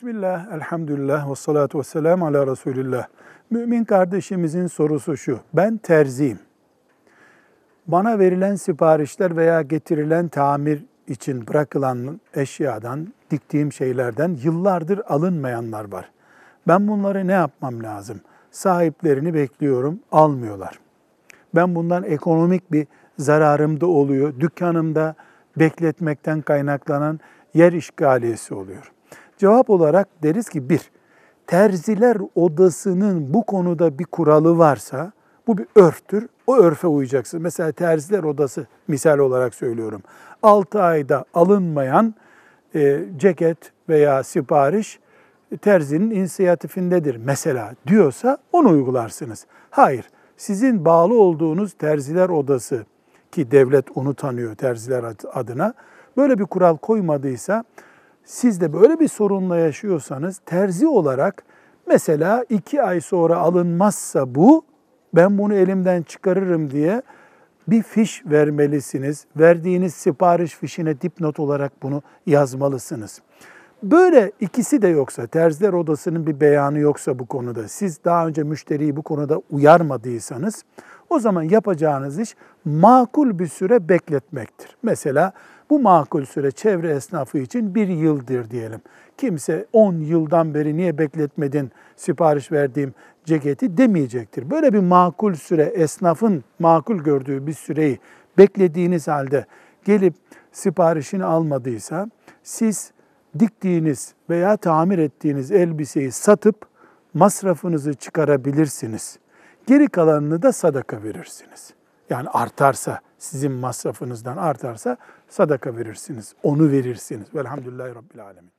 Bismillah, elhamdülillah ve salatu ve selamu ala Resulillah. Mümin kardeşimizin sorusu şu, ben terziyim. Bana verilen siparişler veya getirilen tamir için bırakılan eşyadan, diktiğim şeylerden yıllardır alınmayanlar var. Ben bunları ne yapmam lazım? Sahiplerini bekliyorum, almıyorlar. Ben bundan ekonomik bir zararım da oluyor. Dükkanımda bekletmekten kaynaklanan yer işgaliyesi oluyor. Cevap olarak deriz ki bir, terziler odasının bu konuda bir kuralı varsa bu bir örftür. O örfe uyacaksın. Mesela terziler odası misal olarak söylüyorum. 6 ayda alınmayan e, ceket veya sipariş e, terzinin inisiyatifindedir mesela diyorsa onu uygularsınız. Hayır, sizin bağlı olduğunuz terziler odası ki devlet onu tanıyor terziler adına böyle bir kural koymadıysa siz de böyle bir sorunla yaşıyorsanız terzi olarak mesela iki ay sonra alınmazsa bu ben bunu elimden çıkarırım diye bir fiş vermelisiniz. Verdiğiniz sipariş fişine dipnot olarak bunu yazmalısınız. Böyle ikisi de yoksa, terziler odasının bir beyanı yoksa bu konuda, siz daha önce müşteriyi bu konuda uyarmadıysanız, o zaman yapacağınız iş makul bir süre bekletmektir. Mesela bu makul süre çevre esnafı için bir yıldır diyelim. Kimse 10 yıldan beri niye bekletmedin sipariş verdiğim ceketi demeyecektir. Böyle bir makul süre esnafın makul gördüğü bir süreyi beklediğiniz halde gelip siparişini almadıysa siz diktiğiniz veya tamir ettiğiniz elbiseyi satıp masrafınızı çıkarabilirsiniz. Geri kalanını da sadaka verirsiniz. Yani artarsa, sizin masrafınızdan artarsa sadaka verirsiniz. Onu verirsiniz. Velhamdülillahi Rabbil Alemin.